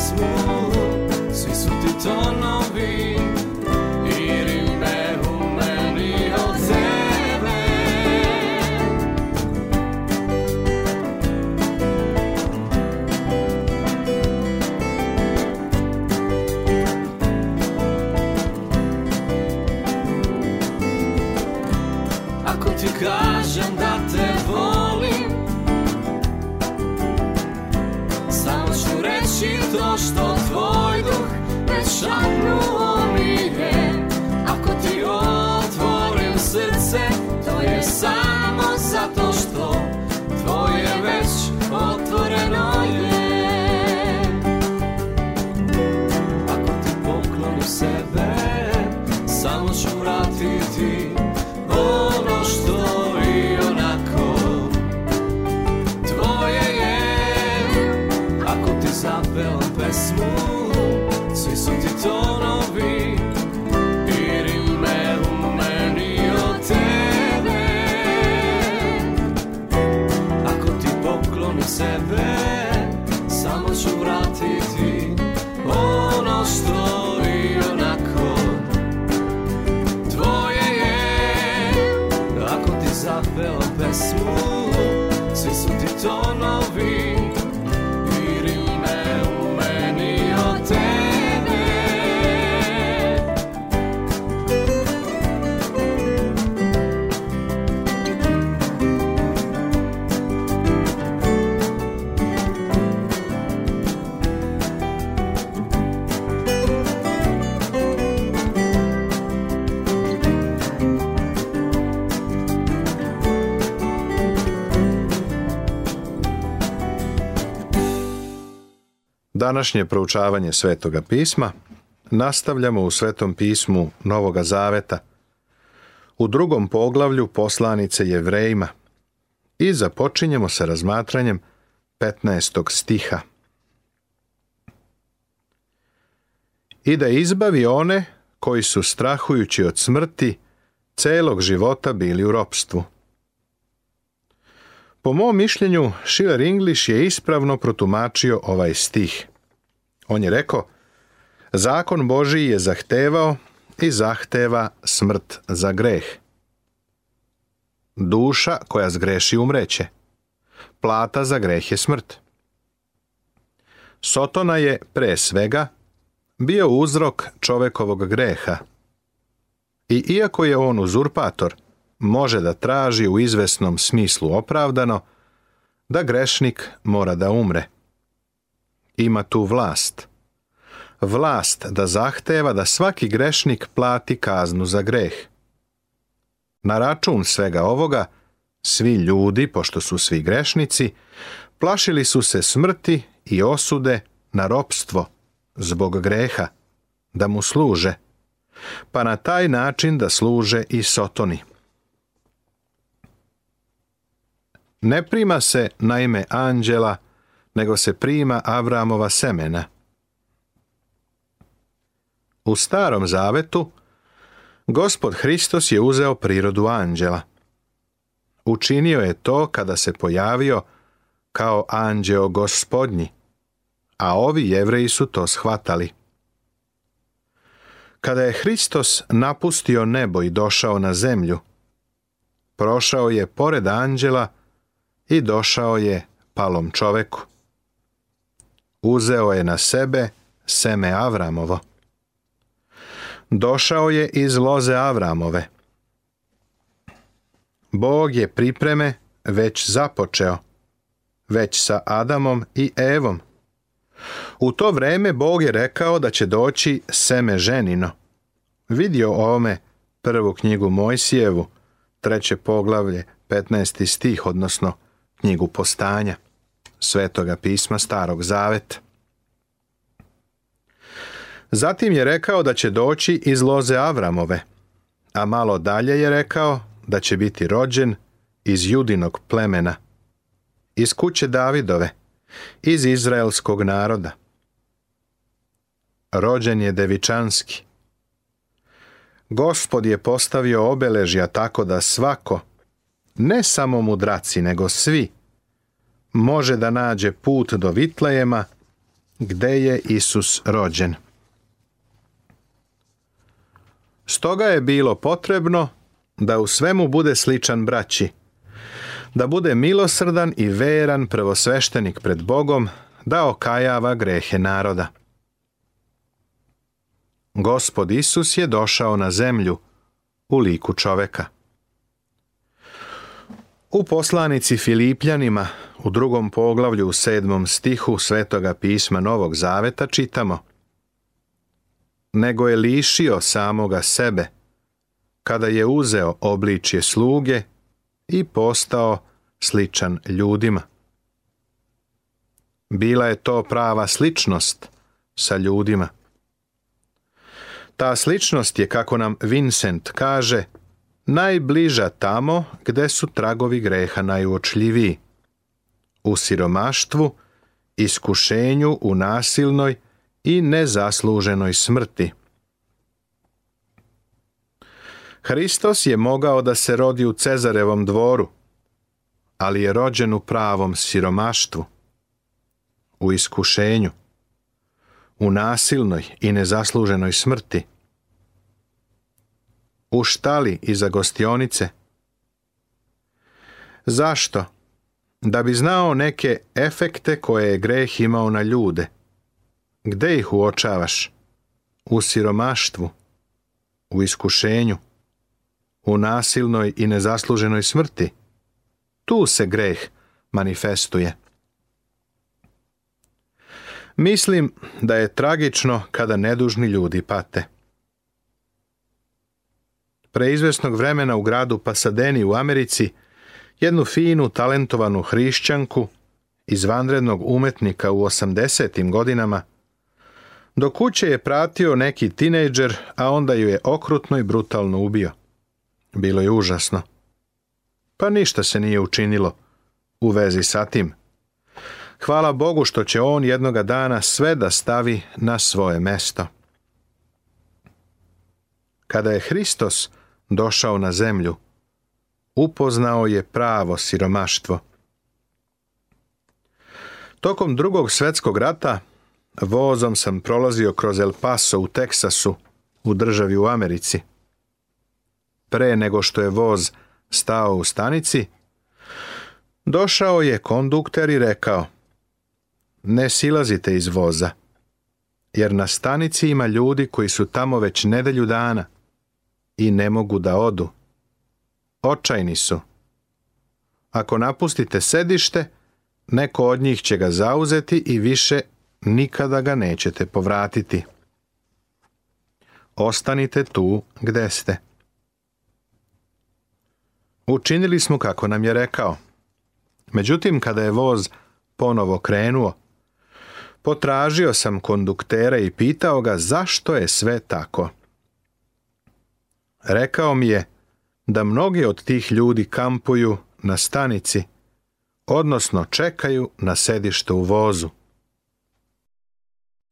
smooth, sei su tetano. Stop. Današnje proučavanje Svetoga pisma nastavljamo u Svetom pismu Novoga Zaveta. U drugom poglavlju poslanice Jevrejima i započinjemo sa razmatranjem 15. stiha. I da izbavi one koji su strahujući od smrti celog života bili u ropstvu. Po mom mišljenju, Schiller English je ispravno protumačio ovaj stih. On je rekao, zakon božji je zahtevao i zahteva smrt za greh. Duša koja zgreši umreće. Plata za greh je smrt. Sotona je, pre svega, bio uzrok čovekovog greha. I iako je on uzurpator, može da traži u izvesnom smislu opravdano da grešnik mora da umre. Ima tu vlast. Vlast da zahteva da svaki grešnik plati kaznu za greh. Na račun svega ovoga, svi ljudi, pošto su svi grešnici, plašili su se smrti i osude na ropstvo zbog greha, da mu služe, pa na taj način da služe i sotoni. Ne prima se na ime anđela, nego se prima Avramova semena. U starom zavetu Gospod Hristos je uzeo prirodu anđela. Učinio je to kada se pojavio kao anđeo gospodnji, a ovi jevreji su to shvatali. Kada je Hristos napustio nebo i došao na zemlju, prošao je pored anđela i došao je palom čoveku. Uzeo je na sebe seme Avramovo. Došao je iz loze Avramove. Bog je pripreme već započeo, već sa Adamom i Evom. U to vreme Bog je rekao da će doći seme ženino. Vidio ome prvu knjigu Mojsijevu, treće poglavlje, 15. stih, odnosno knjigu postanja, svetoga pisma starog zaveta. Zatim je rekao da će doći iz loze Avramove, a malo dalje je rekao da će biti rođen iz judinog plemena, iz kuće Davidove, iz izraelskog naroda. Rođen je devičanski. Gospod je postavio obeležja tako da svako ne samo mudraci, nego svi, može da nađe put do Vitlejema, gde je Isus rođen. Stoga je bilo potrebno da u svemu bude sličan braći, da bude milosrdan i veran prvosveštenik pred Bogom, da okajava grehe naroda. Gospod Isus je došao na zemlju u liku čoveka. U poslanici Filipljanima, u drugom poglavlju u sedmom stihu Svetoga pisma Novog Zaveta čitamo Nego je lišio samoga sebe, kada je uzeo obličje sluge i postao sličan ljudima. Bila je to prava sličnost sa ljudima. Ta sličnost je, kako nam Vincent kaže, najbliža tamo gde su tragovi greha najuočljiviji, u siromaštvu, iskušenju u nasilnoj i nezasluženoj smrti. Hristos je mogao da se rodi u Cezarevom dvoru, ali je rođen u pravom siromaštvu, u iskušenju, u nasilnoj i nezasluženoj smrti u štali iza gostionice. Zašto? Da bi znao neke efekte koje je greh imao na ljude. Gde ih uočavaš? U siromaštvu, u iskušenju, u nasilnoj i nezasluženoj smrti. Tu se greh manifestuje. Mislim da je tragično kada nedužni ljudi pate preizvesnog vremena u gradu Pasadeni u Americi jednu finu, talentovanu hrišćanku, vanrednog umetnika u 80. godinama, do kuće je pratio neki tinejdžer, a onda ju je okrutno i brutalno ubio. Bilo je užasno. Pa ništa se nije učinilo u vezi sa tim. Hvala Bogu što će on jednoga dana sve da stavi na svoje mesto. Kada je Hristos došao na zemlju, upoznao je pravo siromaštvo. Tokom drugog svjetskog rata vozom sam prolazio kroz El Paso u Teksasu, u državi u Americi. Pre nego što je voz stao u stanici, došao je kondukter i rekao Ne silazite iz voza, jer na stanici ima ljudi koji su tamo već nedelju dana i ne mogu da odu. Očajni su. Ako napustite sedište, neko od njih će ga zauzeti i više nikada ga nećete povratiti. Ostanite tu gde ste. Učinili smo kako nam je rekao. Međutim, kada je voz ponovo krenuo, potražio sam konduktera i pitao ga zašto je sve tako. Rekao mi je da mnogi od tih ljudi kampuju na stanici, odnosno čekaju na sedište u vozu.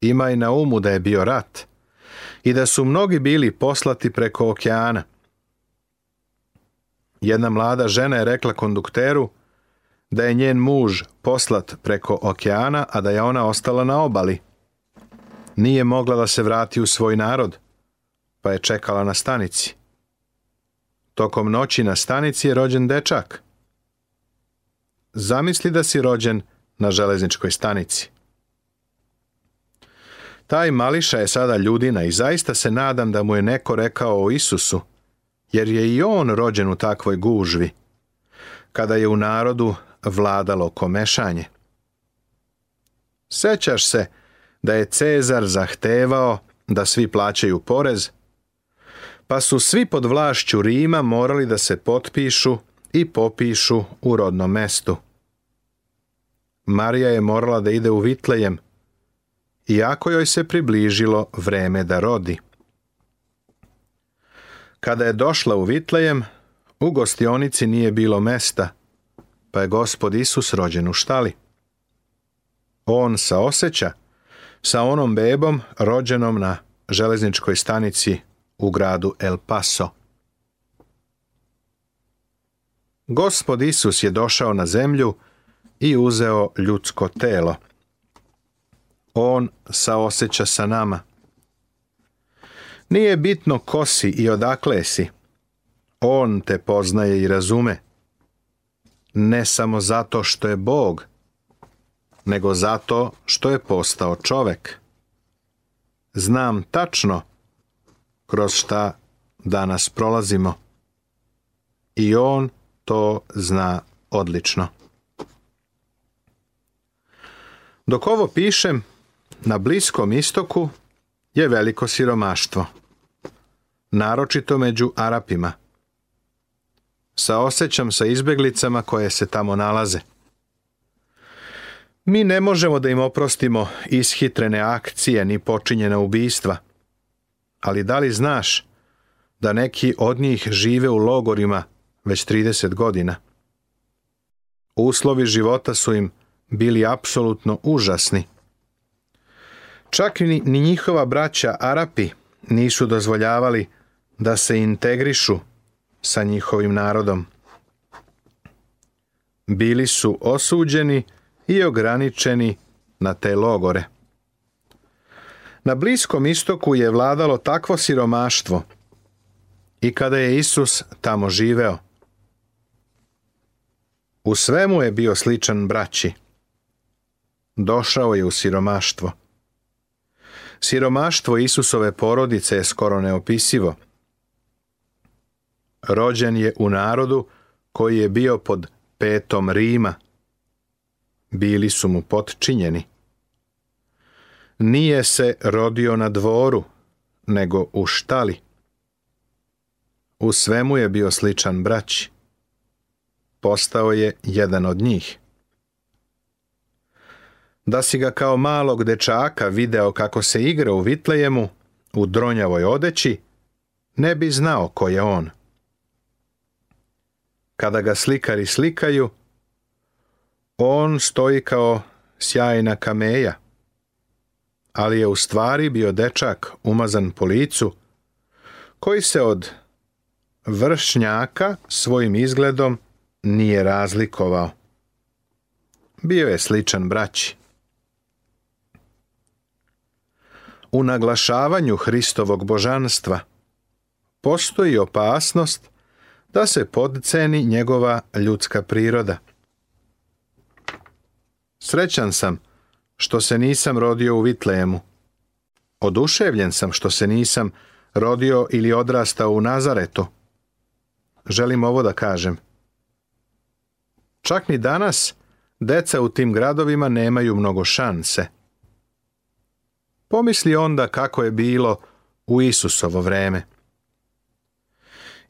Ima i na umu da je bio rat i da su mnogi bili poslati preko okeana. Jedna mlada žena je rekla kondukteru da je njen muž poslat preko okeana, a da je ona ostala na obali. Nije mogla da se vrati u svoj narod, pa je čekala na stanici. Tokom noći na stanici je rođen dečak. Zamisli da si rođen na železničkoj stanici. Taj mališa je sada ljudina i zaista se nadam da mu je neko rekao o Isusu, jer je i on rođen u takvoj gužvi, kada je u narodu vladalo komešanje. Sećaš se da je Cezar zahtevao da svi plaćaju porez, pa su svi pod vlašću Rima morali da se potpišu i popišu u rodnom mestu. Marija je morala da ide u Vitlejem, iako joj se približilo vreme da rodi. Kada je došla u Vitlejem, u gostionici nije bilo mesta, pa je gospod Isus rođen u štali. On saoseća sa onom bebom rođenom na železničkoj stanici u gradu El Paso. Gospod Isus je došao na zemlju i uzeo ljudsko telo. On saoseća sa nama. Nije bitno ko si i odakle si. On te poznaje i razume. Ne samo zato što je Bog, nego zato što je postao čovek. Znam tačno kroz šta danas prolazimo. I on to zna odlično. Dok ovo pišem, na Bliskom istoku je veliko siromaštvo, naročito među Arapima. Saosećam sa izbeglicama koje se tamo nalaze. Mi ne možemo da im oprostimo ishitrene akcije ni počinjena ubistva ali da li znaš da neki od njih žive u logorima već 30 godina? Uslovi života su im bili apsolutno užasni. Čak ni, ni njihova braća Arapi nisu dozvoljavali da se integrišu sa njihovim narodom. Bili su osuđeni i ograničeni na te logore. Na Bliskom istoku je vladalo takvo siromaštvo i kada je Isus tamo živeo. U svemu je bio sličan braći. Došao je u siromaštvo. Siromaštvo Isusove porodice je skoro neopisivo. Rođen je u narodu koji je bio pod petom Rima. Bili su mu potčinjeni nije se rodio na dvoru, nego u štali. U svemu je bio sličan braći. Postao je jedan od njih. Da si ga kao malog dečaka video kako se igra u Vitlejemu, u dronjavoj odeći, ne bi znao ko je on. Kada ga slikari slikaju, on stoji kao sjajna kameja ali je u stvari bio dečak umazan po licu, koji se od vršnjaka svojim izgledom nije razlikovao. Bio je sličan braći. U naglašavanju Hristovog božanstva postoji opasnost da se podceni njegova ljudska priroda. Srećan sam što se nisam rodio u Vitlemu. Oduševljen sam što se nisam rodio ili odrastao u Nazaretu. Želim ovo da kažem. Čak ni danas deca u tim gradovima nemaju mnogo šanse. Pomisli onda kako je bilo u Isusovo vreme.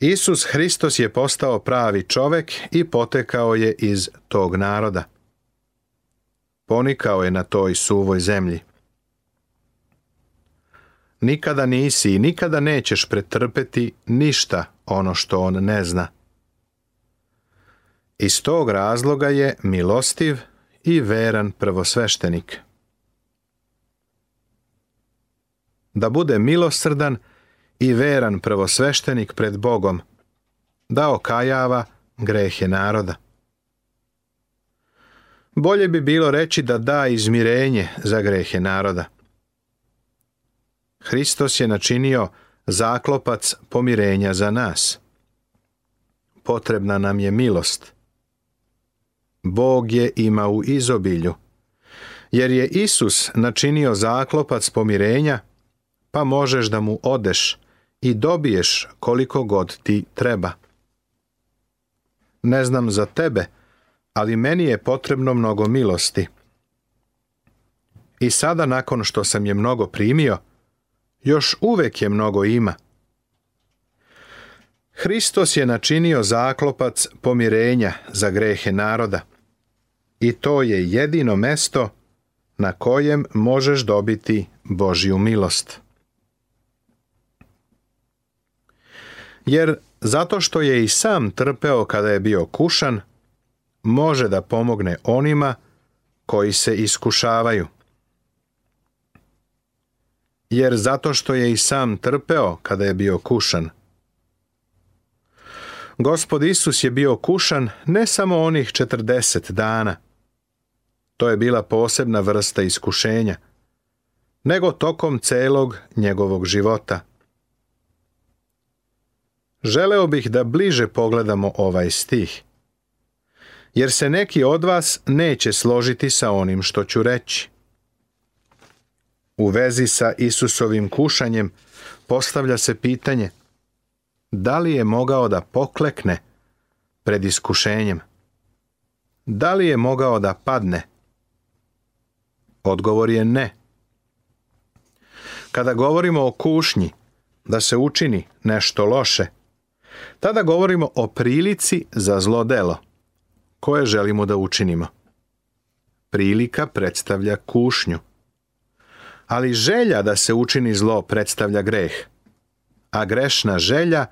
Isus Hristos je postao pravi čovek i potekao je iz tog naroda. Ponikao je na toj suvoj zemlji. Nikada nisi i nikada nećeš pretrpeti ništa ono što on ne zna. Iz tog razloga je milostiv i veran prvosveštenik. Da bude milosrdan i veran prvosveštenik pred Bogom, da okajava grehe naroda. Bolje bi bilo reći da da izmirenje za grehe naroda. Hristos je načinio zaklopac pomirenja za nas. Potrebna nam je milost. Bog je ima u izobilju. Jer je Isus načinio zaklopac pomirenja, pa možeš da mu odeš i dobiješ koliko god ti treba. Ne znam za tebe, ali meni je potrebno mnogo milosti. I sada nakon što sam je mnogo primio, još uvek je mnogo ima. Hristos je načinio zaklopac pomirenja za grehe naroda i to je jedino mesto na kojem možeš dobiti Božju milost. Jer zato što je i sam trpeo kada je bio kušan, može da pomogne onima koji se iskušavaju. Jer zato što je i sam trpeo kada je bio kušan. Gospod Isus je bio kušan ne samo onih 40 dana. To je bila posebna vrsta iskušenja, nego tokom celog njegovog života. Želeo bih da bliže pogledamo ovaj stih jer se neki od vas neće složiti sa onim što ću reći. U vezi sa Isusovim kušanjem postavlja se pitanje da li je mogao da poklekne pred iskušenjem? Da li je mogao da padne? Odgovor je ne. Kada govorimo o kušnji, da se učini nešto loše, tada govorimo o prilici za zlo delo koje želimo da učinimo. Prilika predstavlja kušnju. Ali želja da se učini zlo predstavlja greh, a grešna želja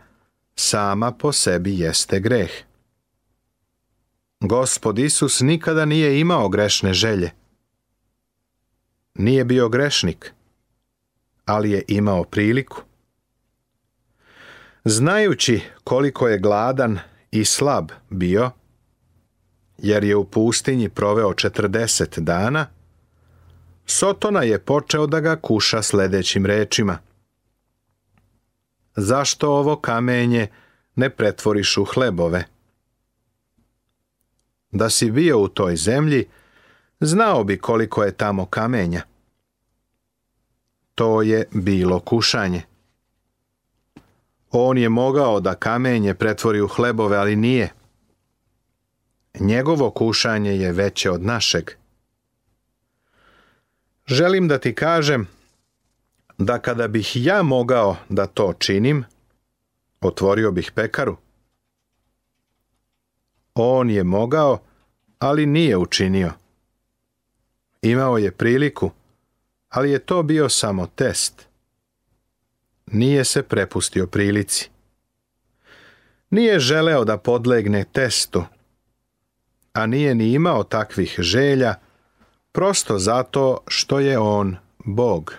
sama po sebi jeste greh. Gospod Isus nikada nije imao grešne želje. Nije bio grešnik, ali je imao priliku. Znajući koliko je gladan i slab bio, jer je u pustinji proveo 40 dana, Sotona je počeo da ga kuša sljedećim rečima. Zašto ovo kamenje ne pretvoriš u hlebove? Da si bio u toj zemlji, znao bi koliko je tamo kamenja. To je bilo kušanje. On je mogao da kamenje pretvori u hlebove, ali nije njegovo kušanje je veće od našeg. Želim da ti kažem da kada bih ja mogao da to činim, otvorio bih pekaru. On je mogao, ali nije učinio. Imao je priliku, ali je to bio samo test. Nije se prepustio prilici. Nije želeo da podlegne testu, a nije ni imao takvih želja, prosto zato što je on Bog.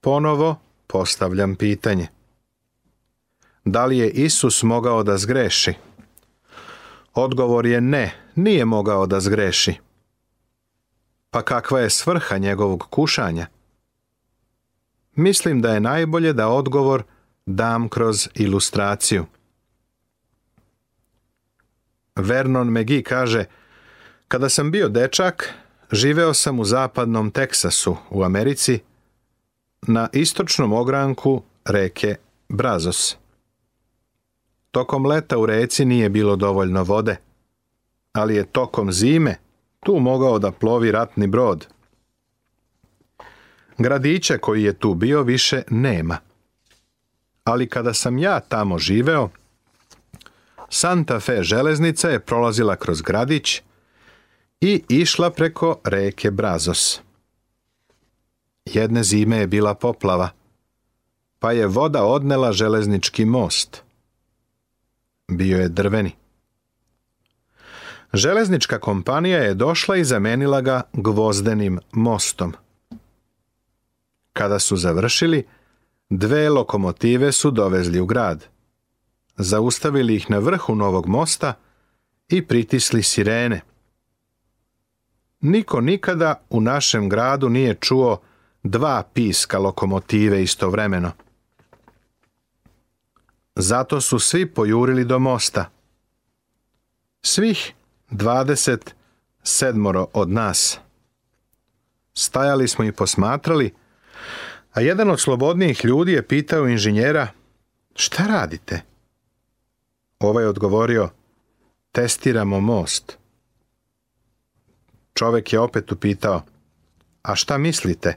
Ponovo postavljam pitanje. Da li je Isus mogao da zgreši? Odgovor je ne, nije mogao da zgreši. Pa kakva je svrha njegovog kušanja? Mislim da je najbolje da odgovor dam kroz ilustraciju. Vernon McGee kaže Kada sam bio dečak, živeo sam u zapadnom Teksasu u Americi na istočnom ogranku reke Brazos. Tokom leta u reci nije bilo dovoljno vode, ali je tokom zime tu mogao da plovi ratni brod. Gradiće koji je tu bio više nema. Ali kada sam ja tamo živeo, Santa Fe železnica je prolazila kroz gradić i išla preko reke Brazos. Jedne zime je bila poplava, pa je voda odnela železnički most. Bio je drveni. Železnička kompanija je došla i zamenila ga gvozdenim mostom. Kada su završili, dve lokomotive su dovezli u grad zaustavili ih na vrhu novog mosta i pritisli sirene. Niko nikada u našem gradu nije čuo dva piska lokomotive istovremeno. Zato su svi pojurili do mosta. Svih dvadeset sedmoro od nas. Stajali smo i posmatrali, a jedan od slobodnijih ljudi je pitao inženjera, šta radite? Ovaj je odgovorio, testiramo most. Čovek je opet upitao, a šta mislite,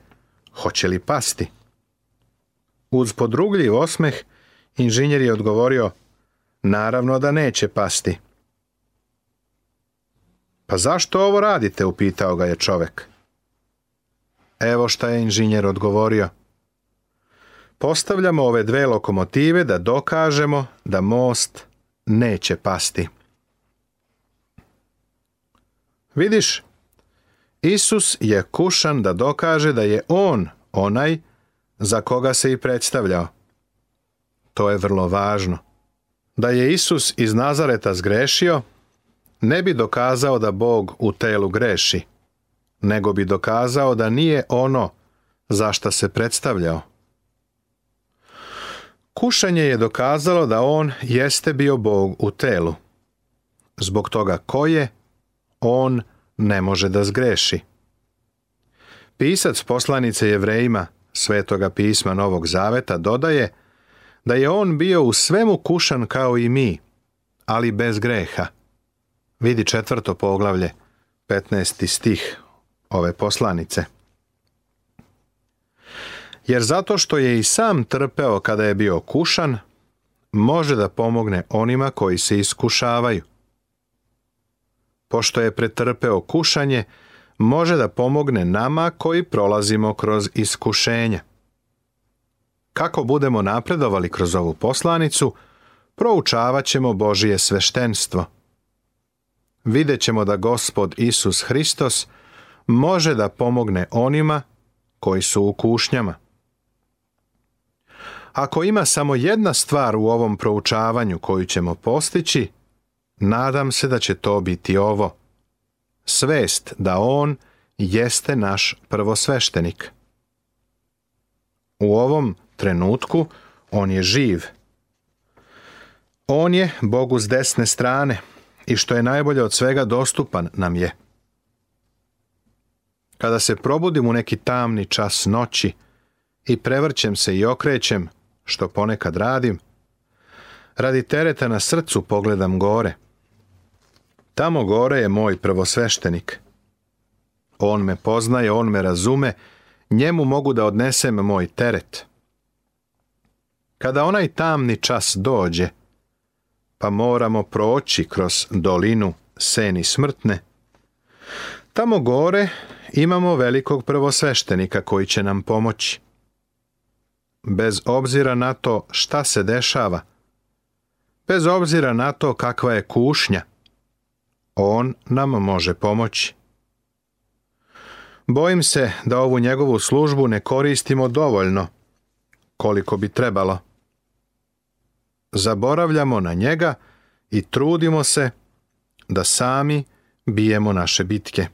hoće li pasti? Uz podrugljiv osmeh, inženjer je odgovorio, naravno da neće pasti. Pa zašto ovo radite, upitao ga je čovek. Evo šta je inženjer odgovorio. Postavljamo ove dve lokomotive da dokažemo da most neće pasti. Vidiš, Isus je kušan da dokaže da je on onaj za koga se i predstavljao. To je vrlo važno. Da je Isus iz Nazareta zgrešio, ne bi dokazao da Bog u telu greši, nego bi dokazao da nije ono za šta se predstavljao. Kušanje je dokazalo da on jeste bio Bog u telu. Zbog toga koje je, on ne može da zgreši. Pisac poslanice Jevrejima Svetoga pisma Novog Zaveta dodaje da je on bio u svemu kušan kao i mi, ali bez greha. Vidi četvrto poglavlje, 15. stih ove poslanice jer zato što je i sam trpeo kada je bio kušan, može da pomogne onima koji se iskušavaju. Pošto je pretrpeo kušanje, može da pomogne nama koji prolazimo kroz iskušenja. Kako budemo napredovali kroz ovu poslanicu, proučavat ćemo Božije sveštenstvo. Vidjet ćemo da Gospod Isus Hristos može da pomogne onima koji su u kušnjama. Ako ima samo jedna stvar u ovom proučavanju koju ćemo postići, nadam se da će to biti ovo. Svest da on jeste naš prvosveštenik. U ovom trenutku on je živ. On je Bogu s desne strane i što je najbolje od svega dostupan nam je. Kada se probudim u neki tamni čas noći i prevrćem se i okrećem, što ponekad radim, radi tereta na srcu pogledam gore. Tamo gore je moj prvosveštenik. On me poznaje, on me razume, njemu mogu da odnesem moj teret. Kada onaj tamni čas dođe, pa moramo proći kroz dolinu seni smrtne, tamo gore imamo velikog prvosveštenika koji će nam pomoći bez obzira na to šta se dešava, bez obzira na to kakva je kušnja, on nam može pomoći. Bojim se da ovu njegovu službu ne koristimo dovoljno, koliko bi trebalo. Zaboravljamo na njega i trudimo se da sami bijemo naše bitke.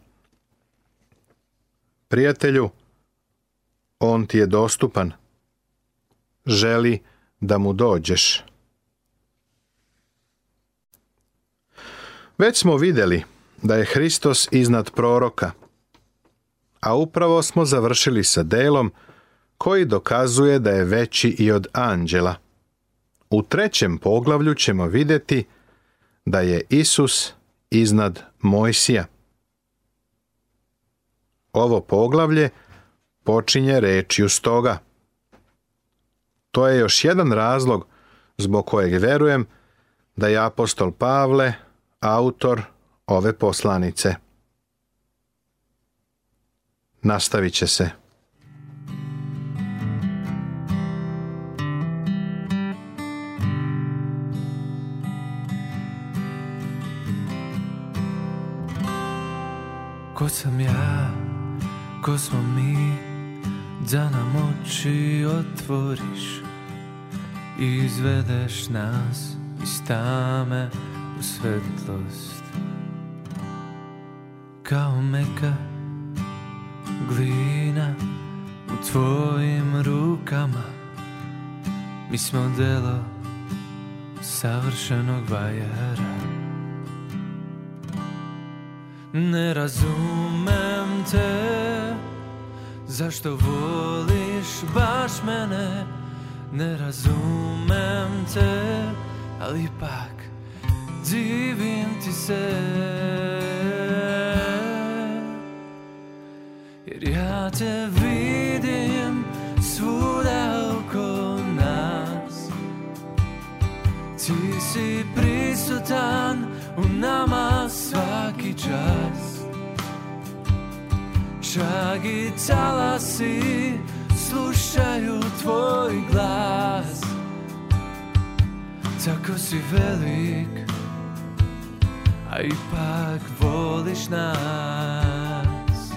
Prijatelju, on ti je dostupan želi da mu dođeš. Već smo vidjeli da je Hristos iznad proroka, a upravo smo završili sa delom koji dokazuje da je veći i od anđela. U trećem poglavlju ćemo vidjeti da je Isus iznad Mojsija. Ovo poglavlje počinje rečju stoga. To je još jedan razlog zbog kojeg verujem da je apostol Pavle autor ove poslanice. Nastavit će se. Ko sam ja, ko smo mi da nam oči otvoriš i izvedeš nas iz tame u svetlost kao meka glina u tvojim rukama mi smo delo savršenog vajara ne razumem te Zašto voliš baš mene, ne razumem te, ali ipak divim ti se. Jer ja te vidim svuda oko nas. Ti si prisutan u nama svaki čas čak i talasi slušaju tvoj glas Tako si velik, a ipak voliš nas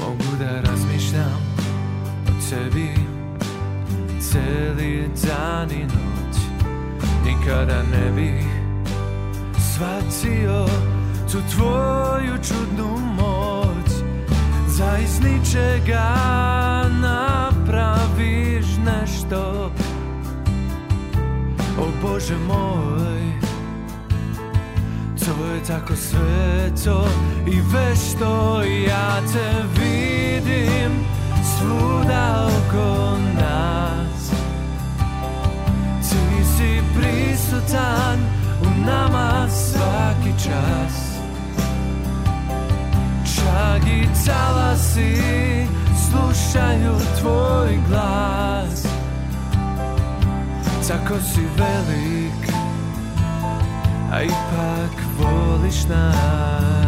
Mogu da razmišljam o tebi cijeli dan i noć Nikada ne bih shvatio tu tvoju čudnu moć Za iz ničega napraviš nešto O Bože moj To je tako sveto i vešto Ja te vidim svuda oko nas Ti si prisutan u nama svaki čas blagi talasi slušaju tvoj glas Tako si velik, a ipak voliš nas